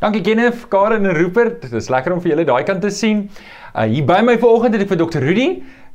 Dankie Kenneth, Karen en Rupert. Dit is lekker om vir julle daai kant te sien. Uh hier by my vanoggend het ek vir Dr. Rudy.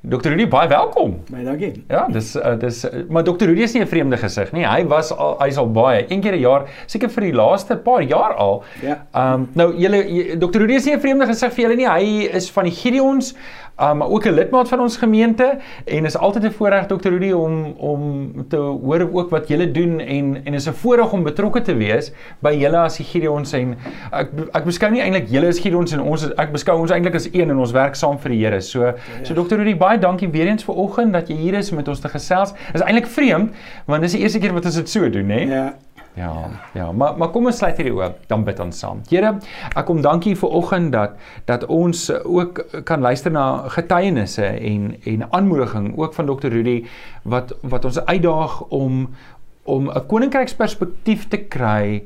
Dr. Rudy, baie welkom. Baie dankie. Ja, dis uh, dis uh, maar Dr. Rudy is nie 'n vreemde gesig nie. Hy was al hy's al baie een keer 'n jaar, seker vir die laaste paar jaar al. Ja. Ehm um, nou julle Dr. Rudy is nie 'n vreemde gesig vir julle nie. Hy is van die Gideons um, maar ook 'n lidmaat van ons gemeente en is altyd 'n voorreg Dr. Rudy om om te hoor ook wat julle doen en en is 'n voorreg om betrokke te wees by julle as die Gideons en ek ek beskou nie eintlik julle as Gideons en ons ek beskou ons eintlik as een en ons werk saam vir die Here. So ja. so Dr. Rudy baie dankie weer eens vir oggend dat jy hier is om met ons te gesels. Is eintlik vreemd want dis die eerste keer wat ons dit so doen, hè? Ja. Ja, ja, maar maar kom ons sluit hierdie oop, dan bid ons saam. Here, ek kom dankie vir oggend dat dat ons ook kan luister na getuienisse en en aanmoediging ook van Dr. Rudy wat wat ons uitdaag om om 'n koninkryksperspektief te kry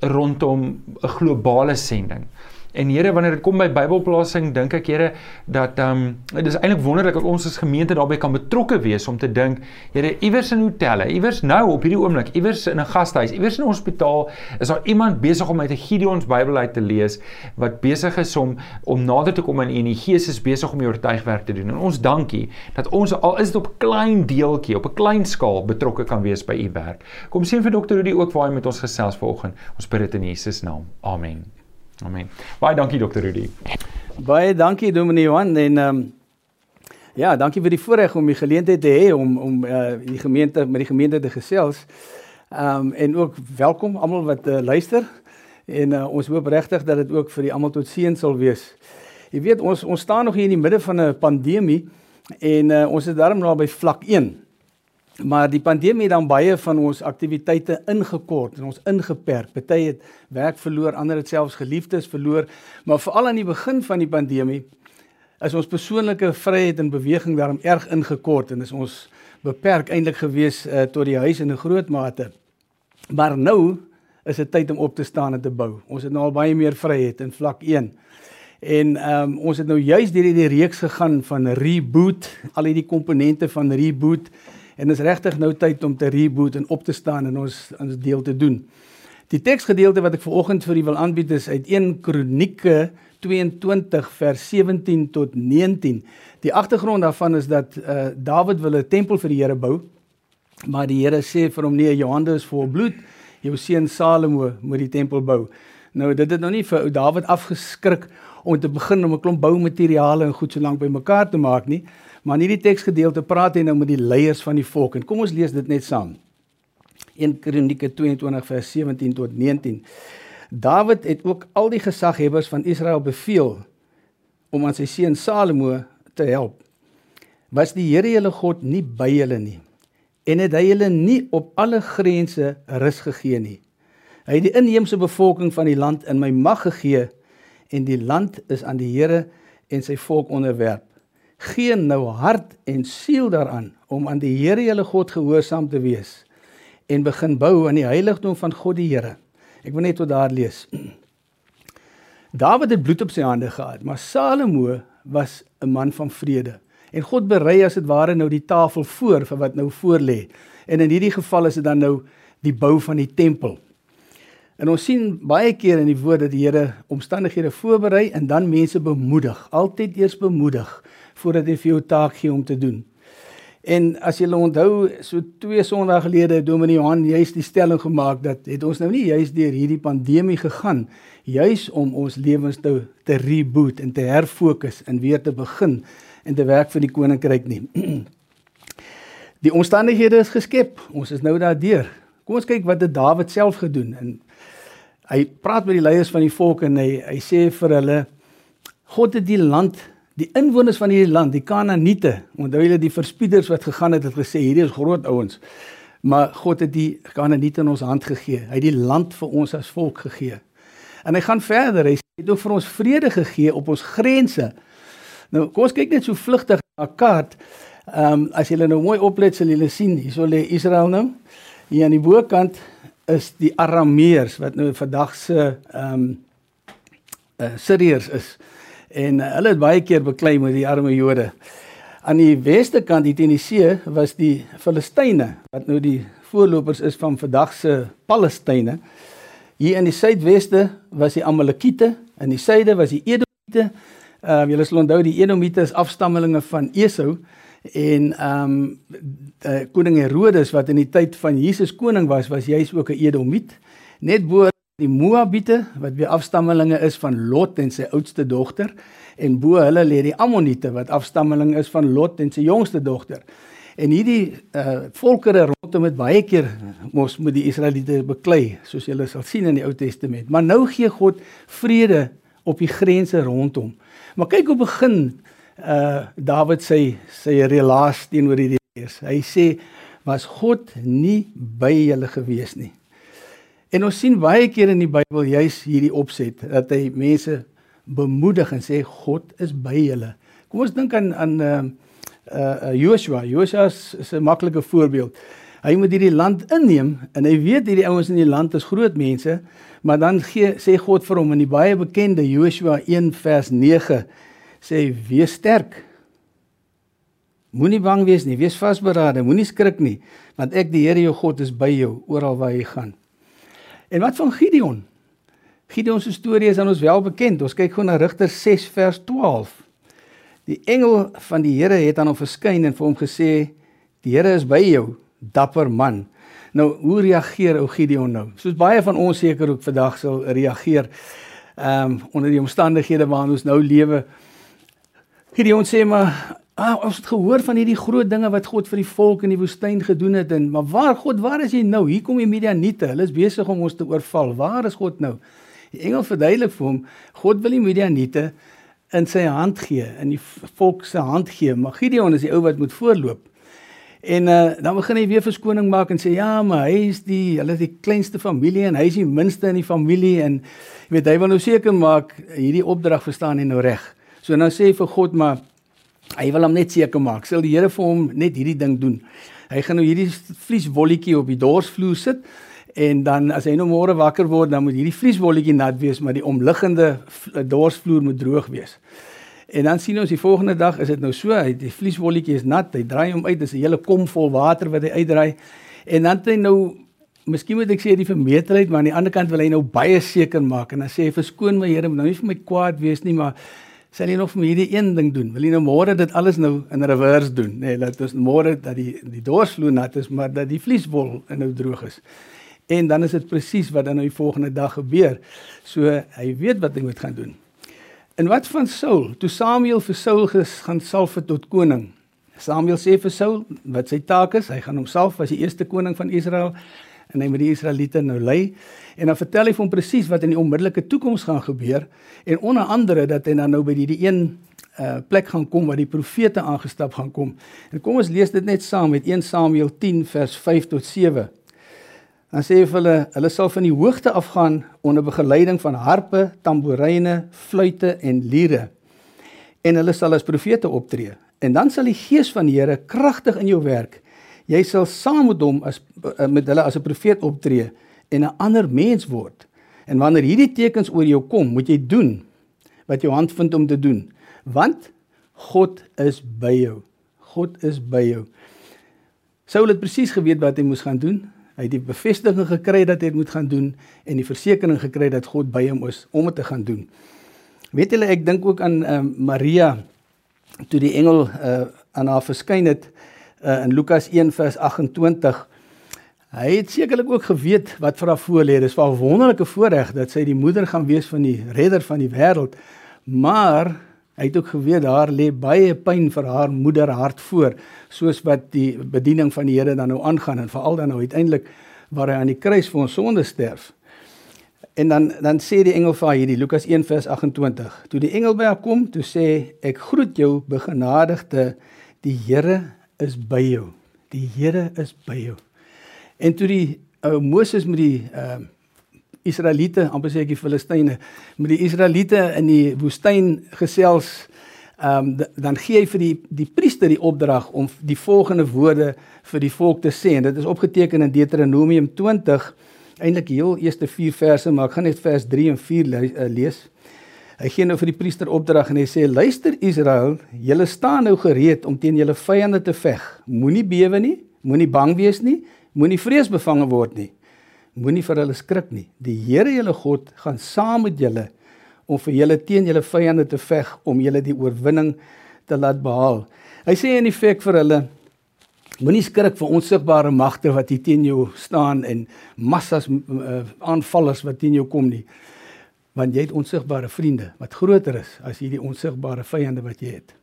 rondom 'n globale sending. En Here, wanneer dit kom by Bybelplasing, dink ek Here dat ehm um, dit is eintlik wonderlik dat ons as gemeente daarbey kan betrokke wees om te dink, Here, iewers in hotelle, iewers nou op hierdie oomblik, iewers in 'n gastehuis, iewers in 'n hospitaal, is daar iemand besig om uit 'n Gideons Bybel uit te lees wat besig is om om nader te kom aan U en die Gees is besig om die oortuigwerk te doen. En ons dankie dat ons al is dit op klein deeltjie, op 'n klein skaal betrokke kan wees by U werk. Kom sien vir dokter Rudy ook waar hy met ons gesels vanoggend. Ons bid dit in Jesus naam. Amen. Amen. Baie dankie Dr. Rudy. Baie dankie Dominee Johan en ehm um, ja, dankie vir die voorreg om die geleentheid te hê om om uh, die gemeente met die gemeente te gesels. Ehm um, en ook welkom almal wat uh, luister en uh, ons hoop regtig dat dit ook vir die almal tot seën sal wees. Jy weet ons ons staan nog hier in die midde van 'n pandemie en uh, ons is daarom nou by vlak 1. Maar die pandemie het dan baie van ons aktiwiteite ingekort en ons ingeperk. Party het werk verloor, ander het selfs geliefdes verloor, maar veral aan die begin van die pandemie is ons persoonlike vryheid en beweging daarom erg ingekort en is ons beperk eintlik gewees uh, tot die huis in 'n groot mate. Maar nou is dit tyd om op te staan en te bou. Ons het nou al baie meer vryheid in vlak 1. En ehm um, ons het nou juis deur hierdie reeks gegaan van reboot, al hierdie komponente van reboot en is regtig nou tyd om te reboot en op te staan en ons ons deel te doen. Die teksgedeelte wat ek ver oggend vir u wil aanbied is uit 1 Kronieke 22 vers 17 tot 19. Die agtergrond daarvan is dat uh, Dawid wil 'n tempel vir die Here bou, maar die Here sê vir hom nee, jou hande is vol bloed. Jou seun Salomo moet die tempel bou. Nou dit het nou nie vir Dawid afgeskrik om te begin om 'n klomp boumateriale en goed so lank bymekaar te maak nie. Maar in hierdie teksgedeelte praat hy nou met die leiers van die volk en kom ons lees dit net saam. 1 Kronieke 22 vers 17 tot 19. Dawid het ook al die gesaghebbers van Israel beveel om aan sy seun Salomo te help. Was die Here julle God nie by julle nie en het hy julle nie op alle grense rus gegee nie. Hy het die inheemse bevolking van die land in my mag gegee en die land is aan die Here en sy volk onderwerp gee nou hart en siel daaraan om aan die Here julle God gehoorsaam te wees en begin bou aan die heiligdom van God die Here. Ek wil net tot daar lees. Dawid het bloed op sy hande gehad, maar Salomo was 'n man van vrede. En God berei as dit ware nou die tafel voor vir wat nou voor lê. En in hierdie geval is dit dan nou die bou van die tempel. En ons sien baie keer in die woord dat die Here omstandighede voorberei en dan mense bemoedig, altyd eers bemoedig voordat hy vir jou taak gee om te doen. En as jy onthou, so twee Sondae gelede het Dominee Johan juist die stelling gemaak dat het ons nou nie juist deur hierdie pandemie gegaan juis om ons lewens te te reboot en te herfokus en weer te begin en te werk vir die koninkryk nie. Die omstandighede is geskep. Ons is nou daardeur. Kom ons kyk wat het Dawid self gedoen en hy praat met die leiers van die volk en hy hy sê vir hulle God het die land Die inwoners van hierdie land, die Kanaaniete, onthou julle die verspieders wat gegaan het, het gesê hierdie is groot ouens. Maar God het die Kanaaniete in ons hand gegee. Hy het die land vir ons as volk gegee. En hy gaan verder. Hy het ook vir ons vrede gegee op ons grense. Nou, kom ons kyk net so vlugtig na 'n kaart. Ehm um, as julle nou mooi oplet, sal julle sien hierso lê Israel nou. Hier aan die bokant is die Arameërs wat nou vandag se ehm um, uh, Siriërs is en uh, hulle het baie keer beklei met die arme Jode. Aan die weste kant die Tennessee was die Filistyne wat nou die voorlopers is van vandag se Palestynë Hier in die suidweste was die Amalekiete, in die suide was die Edomiete. Ehm uh, julle sal onthou die Edomiete is afstammelinge van Esau en ehm um, koning Herodes wat in die tyd van Jesus koning was, was juis ook 'n Edomiet. Net bo die Moabiete wat weer afstammelinge is van Lot en sy oudste dogter en bo hulle lê die Ammoniete wat afstammeling is van Lot en sy jongste dogter. En hierdie uh volkere rondom het baie keer mos met die Israeliete beklei, soos julle sal sien in die Ou Testament. Maar nou gee God vrede op die grense rondom. Maar kyk hoe begin uh Dawid sy sy relaas teenoor hierdie leers. Hy sê was God nie by julle gewees nie. En ons sien baie keer in die Bybel juis hierdie opset dat hy mense bemoedig en sê God is by julle. Kom ons dink aan aan uh uh Joshua. Joshua is, 'n maklike voorbeeld. Hy moet hierdie land inneem en hy weet hierdie ouens in die land is groot mense, maar dan gee sê God vir hom in die baie bekende Joshua 1 vers 9 sê wees sterk. Moenie bang wees nie, wees vasberade, moenie skrik nie, want ek die Here jou God is by jou oral waar jy gaan. En wat van Gideon? Gideon se storie is aan ons wel bekend. Ons kyk gou na Rigters 6 vers 12. Die engel van die Here het aan hom verskyn en vir hom gesê: "Die Here is by jou, dapper man." Nou, hoe reageer ou Gideon nou? Soos baie van ons seker ook vandag sal reageer ehm um, onder die omstandighede waarin ons nou lewe. Gideon sê maar, "Ah, ons het gehoor van hierdie groot dinge wat God vir die volk in die woestyn gedoen het en maar waar God, waar is hy nou? Hier kom die Midianiete. Hulle is besig om ons te oorval. Waar is God nou?" Die engel verduidelik vir hom, God wil die Midianiete in sy hand gee, in die volk se hand gee. Maar Gideon is die ou wat moet voorloop. En uh, dan begin hy weer verskoning maak en sê ja, maar hy is die hulle is die kleinste familie en hy is die minste in die familie en jy weet hy wil nou seker maak hierdie opdrag verstaan hy nou reg. So nou sê hy vir God maar hy wil hom net seker maak. Sal die Here vir hom net hierdie ding doen. Hy gaan nou hierdie vlieswolletjie op die dorsvloer sit en dan as hy nou môre wakker word, dan moet hierdie vlieswolletjie nat wees, maar die omliggende dorsvloer moet droog wees. En dan sien ons die volgende dag is dit nou so, hy die vlieswolletjie is nat, hy draai hom uit, dis 'n hele kom vol water wat hy uitdraai. En dan het hy nou miskien moet ek sê die vermetelheid, maar aan die ander kant wil hy nou baie seker maak en dan sê hy verskoon my Here, nou nie vir my kwaad wees nie, maar sal jy nog vir hierdie een ding doen? Wil jy nou môre dit alles nou in reverse doen? Nee, laat ons môre dat die die dorsvloer nat is, maar dat die vlieswol nou droog is. En dan is dit presies wat dan nou die volgende dag gebeur. So hy weet wat hy moet gaan doen. En wat van Saul? Toe Samuel vir Saul gaan salf tot koning. Samuel sê vir Saul wat sy taak is. Hy gaan homself as die eerste koning van Israel en hy moet die Israeliete nou lei. En dan vertel hy vir hom presies wat in die onmiddellike toekoms gaan gebeur en onder andere dat hy dan nou by die, die een uh, plek gaan kom waar die profete aangestap gaan kom. En kom ons lees dit net saam met 1 Samuel 10 vers 5 tot 7. Dan sê hy vir hulle, hulle sal van die hoogte afgaan onder begeleiding van harpe, tamboeryne, fluitte en liere. En hulle sal as profete optree. En dan sal die gees van die Here kragtig in jou werk. Jy sal saam met hom as eh, met hulle as 'n profeet optree en 'n ander mens word. En wanneer hierdie tekens oor jou kom, moet jy doen wat jou hand vind om te doen, want God is by jou. God is by jou. Saul het presies geweet wat hy moes gaan doen. Hy het die bevestiging gekry dat hy dit moet gaan doen en die versekering gekry dat God by hom is om dit te gaan doen. Weet julle ek dink ook aan uh, Maria toe die engel uh, aan haar verskyn het uh, in Lukas 1 vers 28. Hy het sekerlik ook geweet wat vir haar voorlê. Dis 'n wonderlike voorreg dat sy die moeder gaan wees van die redder van die wêreld. Maar Hy het ook geweet daar lê baie pyn vir haar moeder hart voor, soos wat die bediening van die Here dan nou aangaan en veral dan nou uiteindelik waar hy aan die kruis vir ons sonde sterf. En dan dan sê die engel vir haar hierdie Lukas 1 vers 28. Toe die engel by haar kom, toe sê ek groet jou begenadigde, die Here is by jou. Die Here is by jou. En toe die ou Moses met die ehm uh, Israeliete, amper sê ek die Filistyne, met die Israeliete in die woestyn gesels, ehm um, dan gee hy vir die die priester die opdrag om die volgende woorde vir die volk te sê en dit is opgeteken in Deuteronomium 20, eintlik heel eerste 4 verse, maar ek gaan net vers 3 en 4 le uh, lees. Hy gee nou vir die priester opdrag en hy sê luister Israel, julle staan nou gereed om teen julle vyande te veg. Moenie bewe nie, moenie bang wees nie, moenie vreesbevange word nie. Moenie vir hulle skrik nie. Die Here julle God gaan saam met julle om vir julle teen julle vyande te veg om julle die oorwinning te laat behaal. Hy sê in effek vir hulle moenie skrik vir onsigbare magte wat hier teen jou staan en massas uh, aanvallers wat teen jou kom nie. Want jy het onsigbare vriende wat groter is as hierdie onsigbare vyande wat jy het.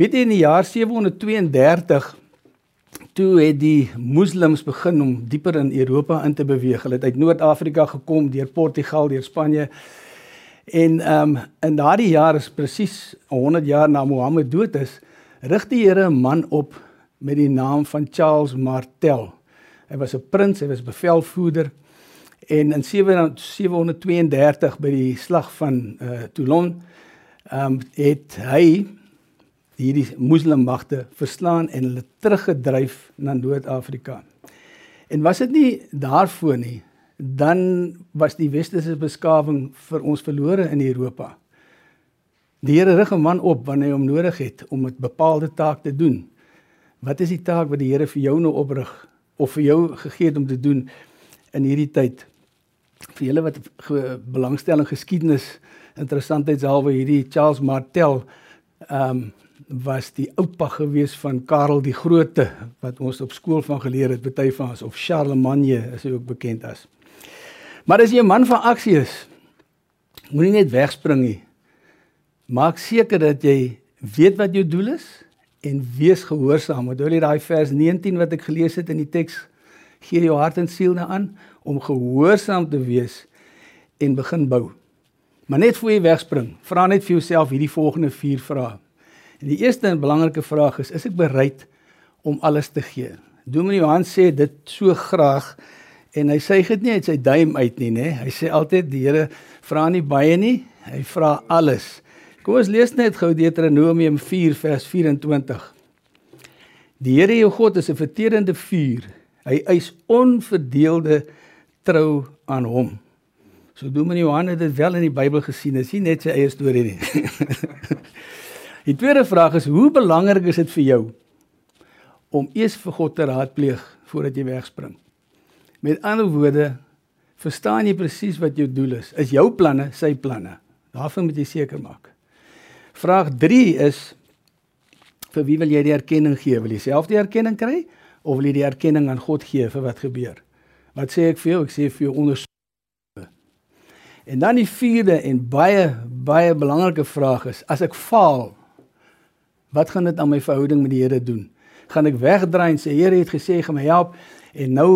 Weet jy in die jaar 732 toe het die moslems begin om dieper in Europa in te beweeg. Hulle het uit Noord-Afrika gekom deur Portugal, deur Spanje. En ehm um, in daardie jaar is presies 100 jaar na Mohammed dood is, rig die Here 'n man op met die naam van Charles Martel. Hy was 'n prins, hy was bevelvoerder en in 732 by die slag van uh, Toulon um, het hy hierdie moslimmagte verslaan en hulle teruggedryf na Noord-Afrika. En was dit nie daarvoor nie, dan was die westerse beskawing vir ons verlore in Europa. Die Here rig 'n man op wanneer hy hom nodig het om 'n bepaalde taak te doen. Wat is die taak wat die Here vir jou nou oprig of vir jou gegee het om te doen in hierdie tyd? Vir julle wat belangstelling geskiedenis interessantheidshalwe hierdie Charles Martel ehm um, was die oupa gewees van Karel die Grote wat ons op skool van geleer het baie van ons of Charlemagne is hy ook bekend as. Maar as jy 'n man van aksie is, moenie net wegspring nie. Maak seker dat jy weet wat jou doel is en wees gehoorsaam. Onthou jy daai vers 19 wat ek gelees het in die teks? Gee jou hart en siel na aan om gehoorsaam te wees en begin bou. Maar net voor jy wegspring, vra net vir jouself hierdie volgende 4 vrae. En die eerste en belangrike vraag is: is ek bereid om alles te gee? Dominee Johan sê dit so graag en hy sê dit nie uit sy duim uit nie, nê? Hy sê altyd die Here vra nie baie nie, hy vra alles. Kom ons lees net gou Deuteronomium 4 vers 24. Die Here jou God is 'n verterende vuur. Hy eis onverdeelde trou aan hom. So Dominee Johan het dit wel in die Bybel gesien, is nie net sy eie storie nie. Die tweede vraag is hoe belangrik is dit vir jou om eers vir God te raadpleeg voordat jy wegspring? Met ander woorde, verstaan jy presies wat jou doel is? Is jou planne sy planne? Daarvan moet jy seker maak. Vraag 3 is vir wie wil jy die erkenning gee? Wil jy self die erkenning kry of wil jy die erkenning aan God gee vir wat gebeur? Wat sê ek vir jou? Ek sê vir jou ondersoek. En dan die vierde en baie baie belangrike vraag is: as ek faal, Wat gaan dit aan my verhouding met die Here doen? Gaan ek wegdraai en sê Here het gesê gaan my help en nou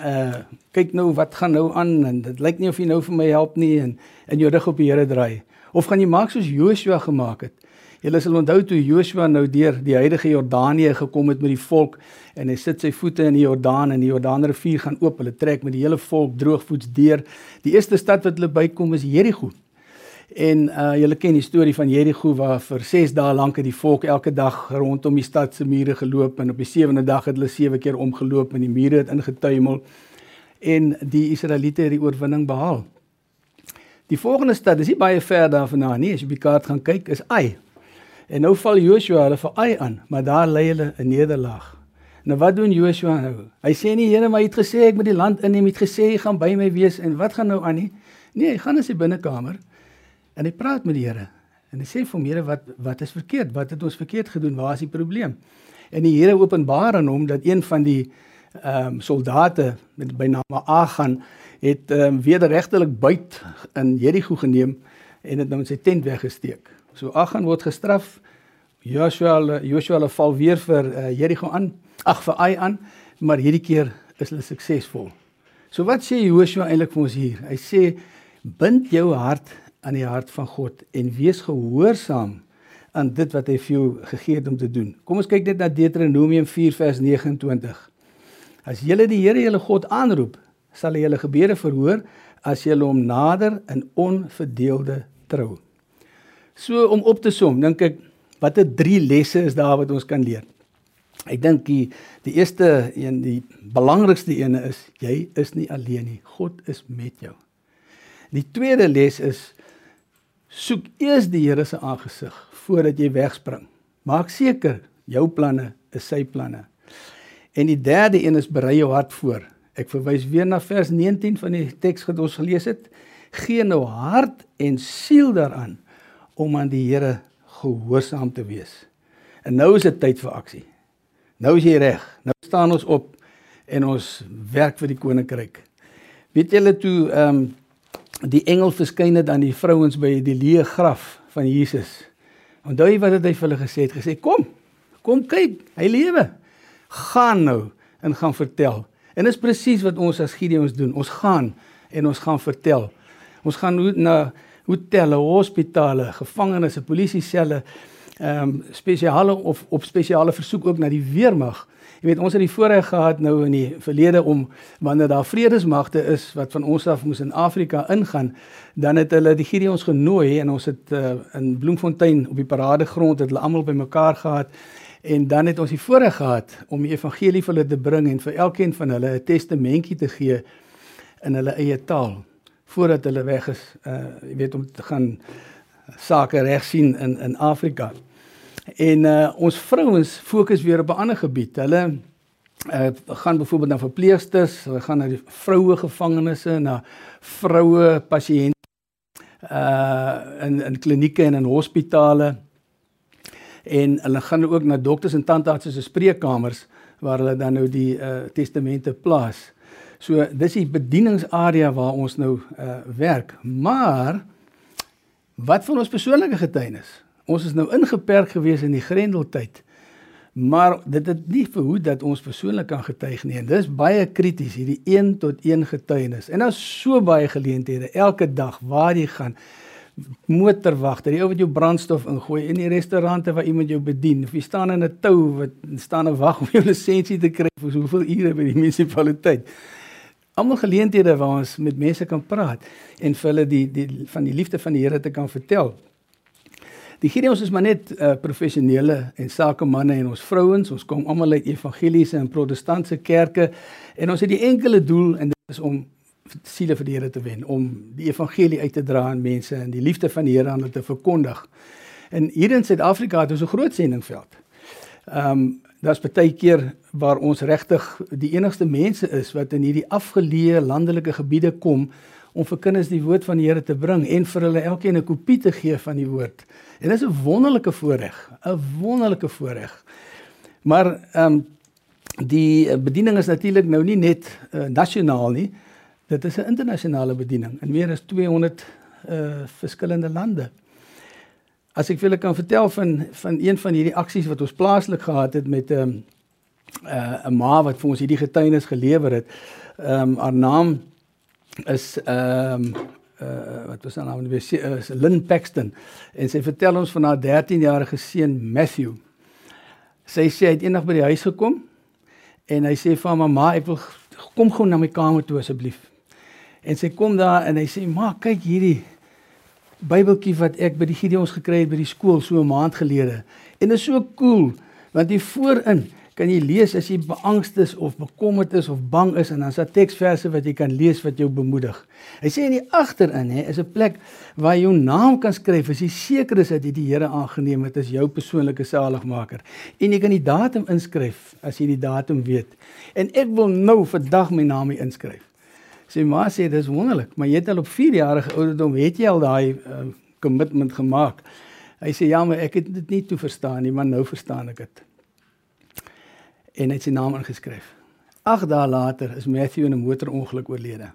uh kyk nou wat gaan nou aan en dit lyk nie of jy nou vir my help nie en in jou rug op die Here draai. Of gaan jy maak soos Joshua gemaak het? Julle sal onthou toe Joshua nou deur die heilige Jordanië gekom het met die volk en hy sit sy voete in die Jordaan en die Jordaanrivier gaan oop. Hulle trek met die hele volk droogvoets deur. Die eerste stad wat hulle bykom is Jerigo. En uh julle ken die storie van Jerigo waar vir 6 dae lank het die volk elke dag rondom die stad se mure geloop en op die sewende dag het hulle sewe keer omgeloop en die mure het ingetuimel en die Israeliete het die oorwinning behaal. Die volgende stad is nie baie ver daarvandaan nie, as jy op die kaart gaan kyk, is Ai. En nou val Joshua hulle vir Ai aan, maar daar lê hulle 'n nederlaag. Nou wat doen Joshua nou? Hy sê nie Here, maar hy het gesê ek moet die land inneem, hy het gesê hy gaan by my wees en wat gaan nou aan nie? Nee, hy gaan in sy binnekamer En hy praat met die Here. En hy sê vir hom: "Here, wat wat is verkeerd? Wat het ons verkeerd gedoen? Waar is die probleem?" En die Here openbaar aan hom dat een van die ehm um, soldate met by naam Agan het ehm um, wederregtelik buit in Jerigo geneem en dit nou in sy tent weggesteek. So Agan word gestraf. Joshua Joshua val weer vir uh, Jerigo aan. Ag vir Ai aan, maar hierdie keer is hulle suksesvol. So wat sê Joshua eintlik vir ons hier? Hy sê bind jou hart aan die hart van God en wees gehoorsaam aan dit wat hy vir jou gegee het om te doen. Kom ons kyk net na Deuteronomium 4 vers 29. As julle die Here julle God aanroep, sal hy julle gebede verhoor as julle hom nader in onverdeelde trou. So om op te som, dink ek watter drie lesse is daar wat ons kan leer? Ek dink die die eerste een, die belangrikste een is jy is nie alleen nie. God is met jou. Die tweede les is soek eers die Here se aangesig voordat jy wegspring. Maak seker jou planne is sy planne. En die derde een is berei jou hart voor. Ek verwys weer na vers 19 van die teks wat ons gelees het. Gee nou hart en siel daaraan om aan die Here gehoorsaam te wees. En nou is dit tyd vir aksie. Nou is jy reg. Nou staan ons op en ons werk vir die koninkryk. Weet julle toe ehm um, die engel verskyn het aan die vrouens by die leë graf van Jesus. Onthou jy wat het hy vir hulle gesê het? Gesê kom. Kom kyk, hy lewe. Gaan nou en gaan vertel. En dis presies wat ons as Gideons doen. Ons gaan en ons gaan vertel. Ons gaan na hotelle, hospitale, gevangenes, polisieselle, ehm um, spesiale of op spesiale versoek ook na die weermag. Jy weet ons het die voorreg gehad nou in die verlede om wanneer daar vredesmagte is wat van ons af moes in Afrika ingaan, dan het hulle die Gideons genooi en ons het uh, in Bloemfontein op die paradegrond het hulle almal bymekaar gehad en dan het ons die voorreg gehad om die evangelie vir hulle te bring en vir elkeen van hulle 'n testamentjie te gee in hulle eie taal voordat hulle weg is, uh jy weet om te gaan sake reg sien in in Afrika. En uh ons vrouens fokus weer op 'n ander gebied. Hulle uh gaan byvoorbeeld na verpleegsters, hulle gaan na die vroue gevangenisse, na vroue pasiënte uh in in klinieke en in hospitale. En hulle gaan ook na dokters en tandartse se spreekkamers waar hulle dan nou die uh testamente plaas. So dis die bedieningsarea waar ons nou uh werk. Maar wat van ons persoonlike getuienis? Ons is nou ingeperk gewees in die Grendeltyd. Maar dit het nie verhoed dat ons persoonlik kan getuig nie. En dis baie krities hierdie 1 tot 1 getuienis. En daar's so baie geleenthede elke dag waar jy gaan motorwagter, jy ou wat jou brandstof ingooi in die restaurante waar iemand jou bedien. Of jy staan in 'n tou wat staan en wag om jou lisensie te kry vir soveel ure by die munisipaliteit almal geleenthede waar ons met mense kan praat en vir hulle die die van die liefde van die Here te kan vertel. Die Gideons is maar net uh, professionele en sakemanne en ons vrouens, ons kom almal uit evangeliese en protestantse kerke en ons het die enkele doel en dit is om siele vir die Here te wen, om die evangelie uit te dra aan mense en die liefde van die Here aan hulle te verkondig. En hier in Suid-Afrika het ons 'n groot sendingveld. Ehm um, daar's baie keer waar ons regtig die enigste mense is wat in hierdie afgeleë landelike gebiede kom om vir kinders die woord van die Here te bring en vir hulle elkeen 'n kopie te gee van die woord. En dit is 'n wonderlike voorreg, 'n wonderlike voorreg. Maar ehm um, die bediening is natuurlik nou nie net uh, nasionaal nie. Dit is 'n internasionale bediening in meer as 200 uh eh, verskillende lande. As ek vir julle kan vertel van van een van hierdie aksies wat ons plaaslik gehad het met 'n um, 'n uh, ma wat vir ons hierdie getuienis gelewer het. Ehm um, haar naam is ehm um, uh, wat was haar naam? Is Lynn Paxton en sy vertel ons van haar 13-jarige seun Matthew. Sy sê hy het eendag by die huis gekom en hy sê vir haar mamma ek wil kom gou na my kamer toe asseblief. En sy kom daar en hy sê ma kyk hierdie Bybeltjie wat ek by die Gideons gekry het by die skool so 'n maand gelede. En dit is so cool want hier voorin kan jy lees as jy beangst is of bekommerd is of bang is en dan's daar teksverse wat jy kan lees wat jou bemoedig. Hy sê in die agterin hè is 'n plek waar jy jou naam kan skryf as jy seker is dat jy die Here aangeneem het as jou persoonlike saligmaker. En jy kan die datum inskryf as jy die datum weet. En ek wil nou vandag my naam hier inskryf. Sy ma sê dis wonderlik, maar jy het al op 4 jarige ouderdom het jy al daai uh, commitment gemaak. Hy sê ja, maar ek het dit nie toe verstaan nie, maar nou verstaan ek dit. En hy het sy naam ingeskryf. 8 dae later is Matthew in 'n motorongeluk oorlede.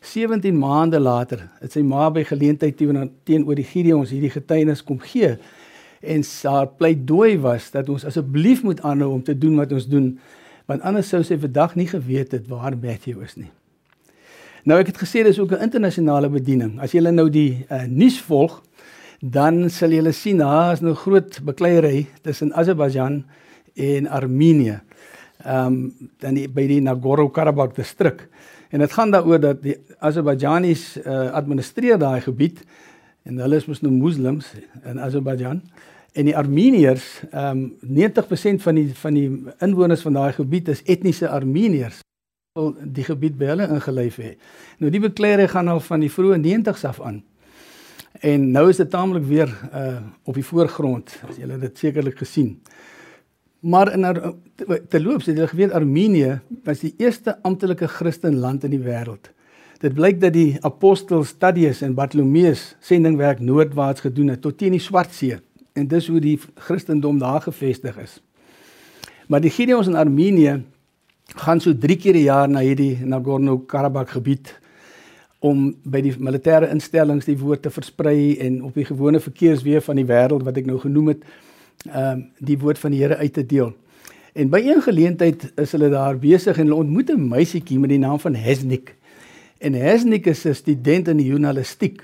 17 maande later het sy ma by geleentheid teenoor die Gideons hierdie getuienis kom gee en haar pleidooi was dat ons asseblief moet aanhou om te doen wat ons doen want anders sou sy vandag nie geweet het waar Matthew is nie. Nou ek het gesê dis ook 'n internasionale bediening. As jy nou die uh, nuus volg, dan sal jy sien daar is nou groot bekleierery tussen Azerbaijan en Armenië. Ehm um, dan die, by die Nagorno-Karabakh distrik. En dit gaan daaroor dat die Azerbaijanies uh, administreer daai gebied en hulle is mos nou moslems in Azerbaijan en die Armeniërs ehm um, 90% van die van die inwoners van daai gebied is etniese Armeniërs wil die gebied by hulle ingelyf hê. Nou die bekleierery gaan al van die vroeë 90s af aan. En nou is dit taamlik weer uh op die voorgrond, as julle dit sekerlik gesien. Maar in terloops het hulle geweet Armenië was die eerste amptelike Christenland in die wêreld. Dit blyk dat die apostels Thaddeus en Bartolomeus sendingwerk noordwaarts gedoen het tot teen die Swartsee en dis hoe die Christendom daar gevestig is. Maar die Gideons in Armenië gaan so 3 keer 'n jaar na hierdie Nagorno-Karabakh gebied om by die militêre instellings die woord te versprei en op die gewone verkeersweë van die wêreld wat ek nou genoem het, ehm um, die woord van die Here uit te deel. En by een geleentheid is hulle daar besig en hulle ontmoet 'n meisietjie met die naam van Hesnik. En Hesnik is 'n student in die journalistiek.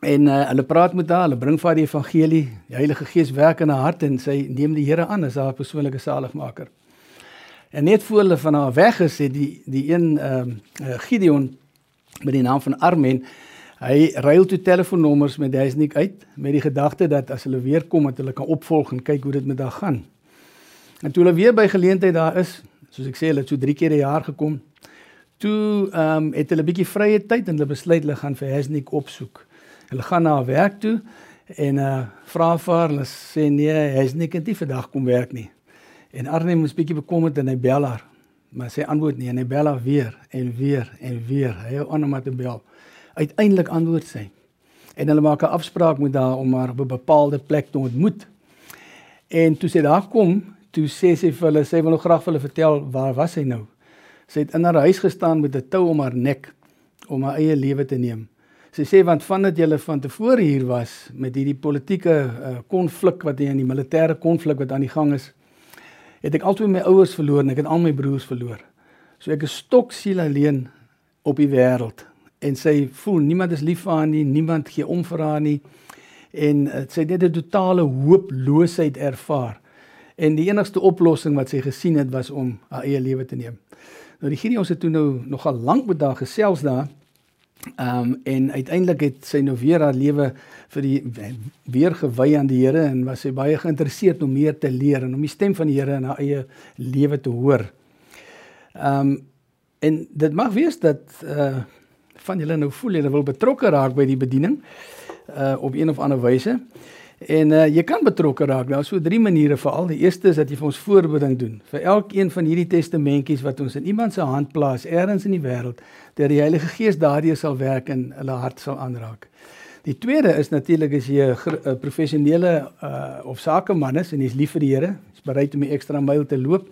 En uh, hulle praat met haar, hulle bring vir haar die evangelie, die Heilige Gees werk in haar hart en sy neem die Here aan as haar persoonlike saligmaker. En net voor hulle van haar weg is, het die die een ehm uh, Gideon met die naam van Armen. Hy ruil toe telefoonnommers met Duisnik uit met die gedagte dat as hulle weer kom dat hulle kan opvolg en kyk hoe dit met haar gaan. En toe hulle weer by geleentheid daar is, soos ek sê, hulle het so 3 keer 'n jaar gekom. Toe ehm um, het hulle 'n bietjie vrye tyd en hulle besluit hulle gaan vir Hesnik opsoek. Hulle gaan na haar werk toe en uh vra vir haar, hulle sê nee, Hesnik het nie vandag kom werk nie. En Arne moes bietjie bekommerd en hy bel haar maar sy antwoord nie en hy bel haar weer en weer en weer. Hy hou aan om haar te bel. Uiteindelik antwoord sy. En hulle maak 'n afspraak met haar om haar op 'n bepaalde plek te ontmoet. En toe sy daar kom, toe sê sy vir hulle, sy wil nog graag vir hulle vertel waar was sy nou. Sy het in haar huis gestaan met 'n tou om haar nek om haar eie lewe te neem. Sy sê want vandat jy van tevore hier was met hierdie politieke konflik uh, wat hier in die militêre konflik wat aan die gang is, het ek altyd my ouers verloor en ek het al my broers verloor. So ek is stoksiel alleen op die wêreld en sy voel niemand is lief vir haar nie, niemand gee om vir haar nie en uh, sy het net 'n totale hooploosheid ervaar. En die enigste oplossing wat sy gesien het was om haar eie lewe te neem. Nou die Gideon se toe nou nogal lank met haar gesels daar Ehm um, en uiteindelik het sy nou weer haar lewe vir die weer gewy aan die Here en was sy baie geïnteresseerd om meer te leer en om die stem van die Here in haar eie lewe te hoor. Ehm um, en dit mag wees dat uh van julle nou voel julle wil betrokke raak by die bediening uh op een of ander wyse. En uh, jy kan betrokke raak. Daar is so drie maniere veral. Die eerste is dat jy vir ons voorbereiding doen vir elkeen van hierdie testamentjies wat ons in iemand se hand plaas elders in die wêreld, dat die Heilige Gees daardie sal werk en hulle hart sal aanraak. Die tweede is natuurlik as jy 'n professionele uh, of sakeman is en jy's lief vir die Here, jy's bereid om die ekstra myl te loop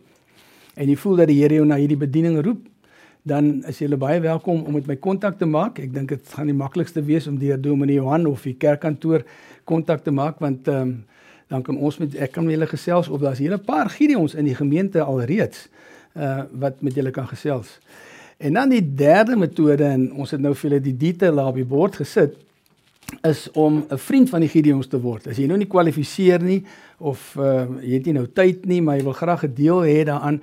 en jy voel dat die Here jou na hierdie bediening roep, dan is jy baie welkom om met my kontak te maak. Ek dink dit gaan die maklikste wees om deur Dominee Johan of die kerkkantoor kontak te maak want ehm um, dan kan ons met ek kan met julle gesels of daar's hele paar Gideons in die gemeente alreeds uh wat met julle kan gesels. En dan die derde metode en ons het nou vir julle die detail daar op die bord gesit is om 'n vriend van die Gideons te word. As jy nou nie kwalifiseer nie of uh jy het nie nou tyd nie, maar jy wil graag 'n deel hê daaraan,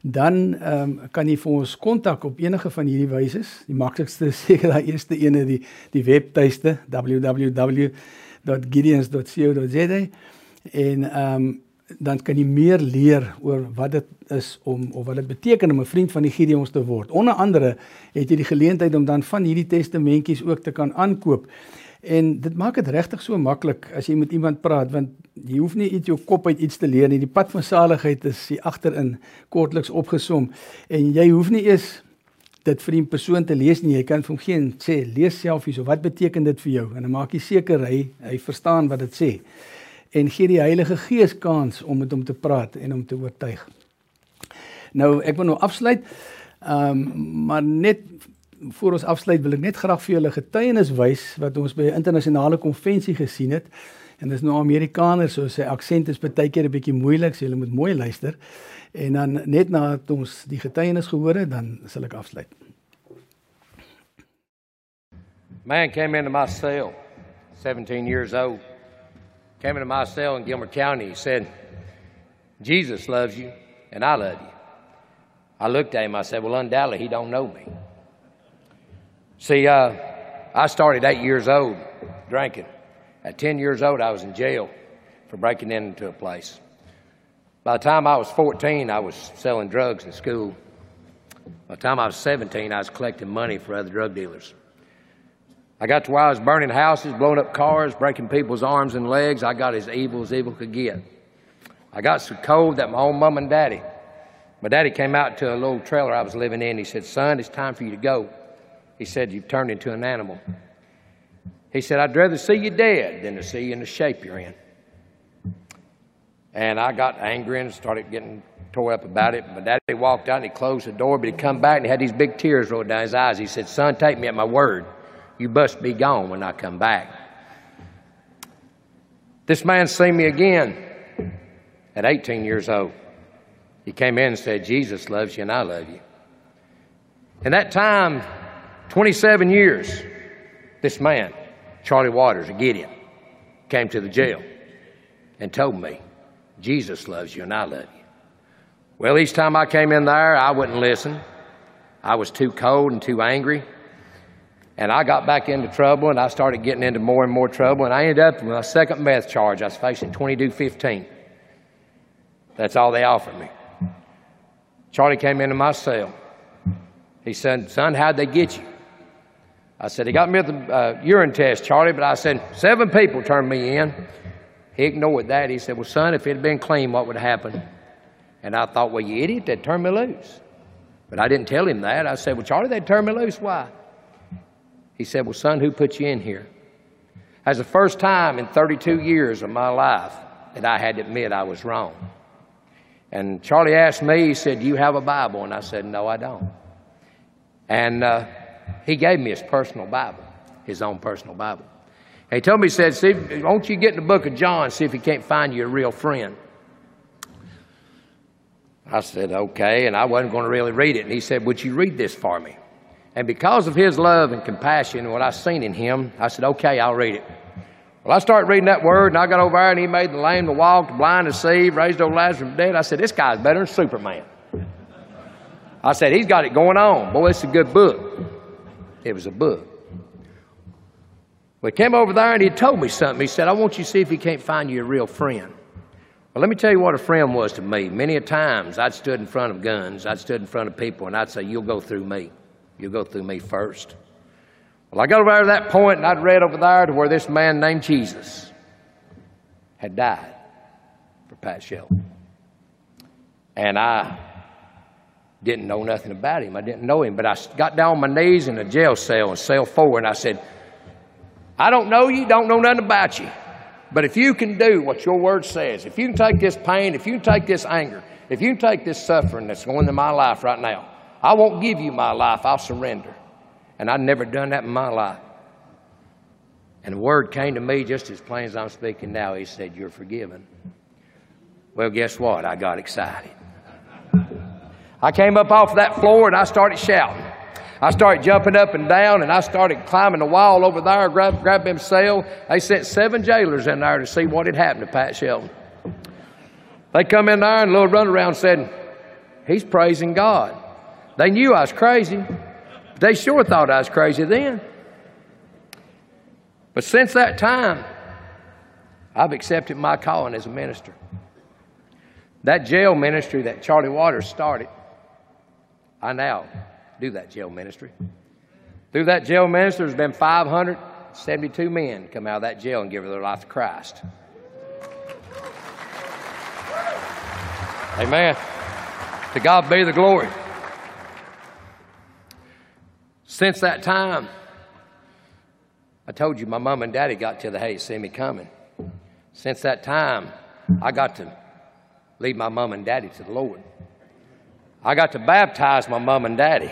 dan um, kan jy vir ons kontak op enige van hierdie wyse. Die maklikste is seker daai eerste ene die die webtuiste www www.gideons.co.za en ehm um, dan kan jy meer leer oor wat dit is om of wat dit beteken om 'n vriend van die Gideons te word. Onder andere het jy die geleentheid om dan van hierdie testamentjies ook te kan aankoop. En dit maak dit regtig so maklik as jy met iemand praat want jy hoef nie iets jou kop uit iets te leer nie. Die pad van saligheid is hier agterin kortliks opgesom en jy hoef nie eers dit vir 'n persoon te lees nie. Jy kan vir hom geen sê lees self hierso. Wat beteken dit vir jou? En dan maak jy seker hy hy verstaan wat dit sê. En gee die Heilige Gees kans om met hom te praat en om te oortuig. Nou ek wil nou afsluit. Ehm um, maar net voor ons afsluit wil ek net graag vir julle getuienis wys wat ons by 'n internasionale konvensie gesien het. En dis nou Amerikaners, so sy aksent is baie keer 'n bietjie moeilik, so julle moet mooi luister. En dan net nadat ons die getuienis gehoor het, dan sal ek afsluit. Man came into my cell, 17 years old. Came into my cell in Gilmer County. He said, Jesus loves you, and I love you. I looked at him. I said, Well, undoubtedly, he don't know me. See, uh, I started eight years old drinking. At 10 years old, I was in jail for breaking into a place. By the time I was 14, I was selling drugs in school. By the time I was 17, I was collecting money for other drug dealers. I got to where I was burning houses, blowing up cars, breaking people's arms and legs. I got as evil as evil could get. I got so cold that my own mom and daddy, my daddy came out to a little trailer I was living in. He said, Son, it's time for you to go. He said, You've turned into an animal. He said, I'd rather see you dead than to see you in the shape you're in. And I got angry and started getting tore up about it. My daddy walked out and he closed the door, but he come back and he had these big tears roll down his eyes. He said, Son, take me at my word. You must be gone when I come back. This man seen me again at 18 years old. He came in and said, Jesus loves you and I love you. In that time, 27 years, this man, Charlie Waters a Gideon, came to the jail and told me, Jesus loves you and I love you. Well, each time I came in there, I wouldn't listen. I was too cold and too angry. And I got back into trouble and I started getting into more and more trouble. And I ended up with my second meth charge. I was facing 2215. That's all they offered me. Charlie came into my cell. He said, Son, how'd they get you? I said, They got me at the uh, urine test, Charlie, but I said, Seven people turned me in. He ignored that. He said, Well, son, if it had been clean, what would happen? And I thought, Well, you idiot, they'd turn me loose. But I didn't tell him that. I said, Well, Charlie, they'd turn me loose. Why? He said, Well, son, who put you in here? That's the first time in 32 years of my life that I had to admit I was wrong. And Charlie asked me, he said, Do you have a Bible? And I said, No, I don't. And uh, he gave me his personal Bible, his own personal Bible. And he told me, he said, see, won't you get in the book of John, and see if he can't find you a real friend. I said, okay, and I wasn't going to really read it. And he said, would you read this for me? And because of his love and compassion and what I seen in him, I said, okay, I'll read it. Well, I started reading that word, and I got over there, and he made the lame to walk, the blind to see, raised old Lazarus from dead. I said, this guy's better than Superman. I said, he's got it going on. Boy, it's a good book. It was a book. Well, he came over there and he told me something. He said, I want you to see if he can't find you a real friend. Well, let me tell you what a friend was to me. Many a times I'd stood in front of guns, I'd stood in front of people, and I'd say, You'll go through me. You'll go through me first. Well, I got over to that point and I'd read over there to where this man named Jesus had died for Pat Shelton. And I didn't know nothing about him. I didn't know him. But I got down on my knees in a jail cell in cell four and I said, I don't know you, don't know nothing about you. But if you can do what your word says, if you can take this pain, if you can take this anger, if you can take this suffering that's going into my life right now, I won't give you my life, I'll surrender. And I'd never done that in my life. And the word came to me just as plain as I'm speaking now. He said, You're forgiven. Well, guess what? I got excited. I came up off that floor and I started shouting. I started jumping up and down and I started climbing the wall over there, grab, grab them cell. They sent seven jailers in there to see what had happened to Pat Shelton. They come in there and little runaround said, He's praising God. They knew I was crazy. They sure thought I was crazy then. But since that time, I've accepted my calling as a minister. That jail ministry that Charlie Waters started, I now do that jail ministry. Through that jail ministry, there's been 572 men come out of that jail and give their life to Christ. Amen. To God be the glory. Since that time, I told you my mom and daddy got to the hay, see me coming. Since that time, I got to lead my mom and daddy to the Lord. I got to baptize my mom and daddy.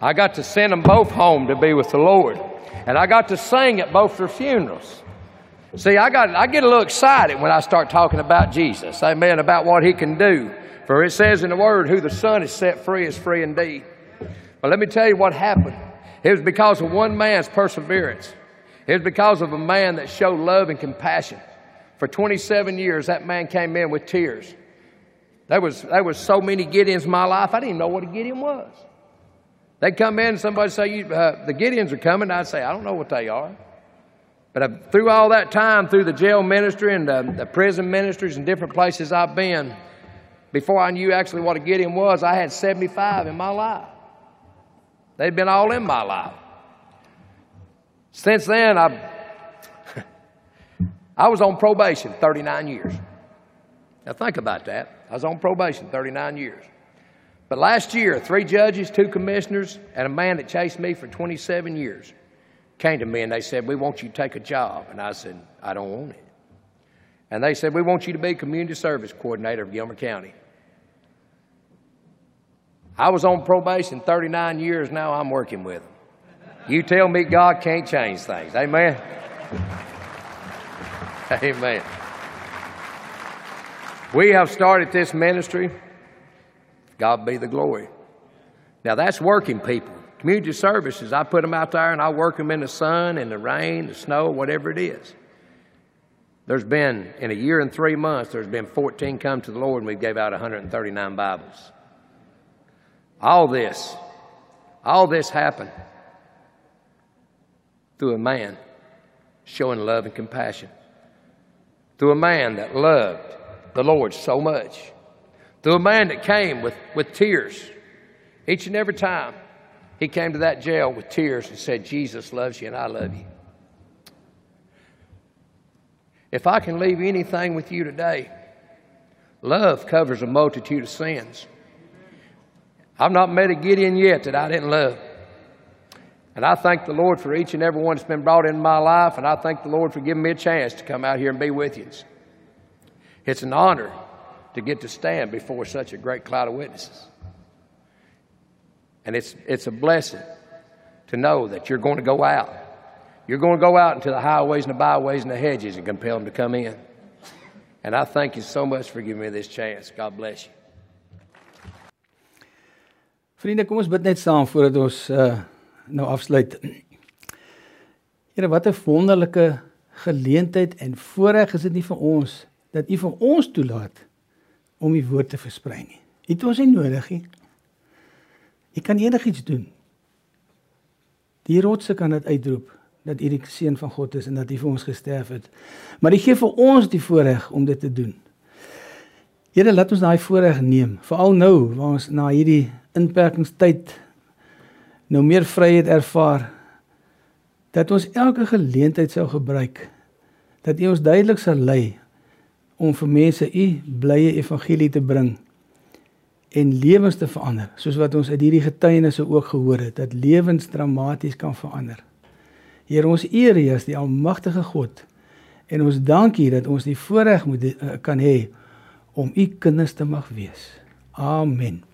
I got to send them both home to be with the Lord. And I got to sing at both their funerals. See, I, got, I get a little excited when I start talking about Jesus. Amen. About what he can do. For it says in the Word, who the Son is set free is free indeed. But let me tell you what happened. It was because of one man's perseverance. It was because of a man that showed love and compassion. For 27 years, that man came in with tears. There was, there was so many Gideons in my life, I didn't know what a Gideon was. They'd come in and somebody say, uh, the Gideons are coming. I'd say, I don't know what they are. But uh, through all that time, through the jail ministry and uh, the prison ministries and different places I've been, before I knew actually what a Gideon was, I had 75 in my life. They'd been all in my life. Since then, I, I was on probation 39 years. Now think about that. I was on probation 39 years. But last year, three judges, two commissioners, and a man that chased me for 27 years came to me and they said, We want you to take a job. And I said, I don't want it. And they said, We want you to be community service coordinator of Gilmer County. I was on probation 39 years, now I'm working with them. You tell me God can't change things. Amen. Amen. We have started this ministry. God be the glory. Now that's working people. Community services, I put them out there and I work them in the sun, in the rain, the snow, whatever it is. There's been, in a year and three months, there's been 14 come to the Lord and we gave out 139 Bibles. All this, all this happened through a man showing love and compassion. Through a man that loved the Lord so much. Through a man that came with, with tears each and every time he came to that jail with tears and said, Jesus loves you and I love you. If I can leave anything with you today, love covers a multitude of sins. I've not met a Gideon yet that I didn't love. And I thank the Lord for each and every one that's been brought into my life, and I thank the Lord for giving me a chance to come out here and be with you. It's an honor to get to stand before such a great cloud of witnesses. And it's, it's a blessing to know that you're going to go out. You're going to go out into the highways and the byways and the hedges and compel them to come in. And I thank you so much for giving me this chance. God bless you. Vriende, kom ons bid net saam voordat ons uh nou afsluit. Here, wat 'n wonderlike geleentheid en voorreg is dit nie vir ons dat U vir ons toelaat om U woord te versprei nie. U het ons nie nodig nie. U kan enigiets doen. Die rotse kan dit uitroep dat U die seun van God is en dat U vir ons gesterf het. Maar U gee vir ons die voorreg om dit te doen. Here, laat ons daai voorreg neem, veral nou waar ons na hierdie inperkingstyd nou meer vryheid ervaar dat ons elke geleentheid sou gebruik dat U ons duidelik sal lei om vir mense U blye evangelie te bring en lewens te verander soos wat ons uit hierdie getuienisse ook gehoor het dat lewens dramaties kan verander. Here ons eer U as die almagtige God en ons dankie dat ons die voorreg moet uh, kan hê om U kinders te mag wees. Amen.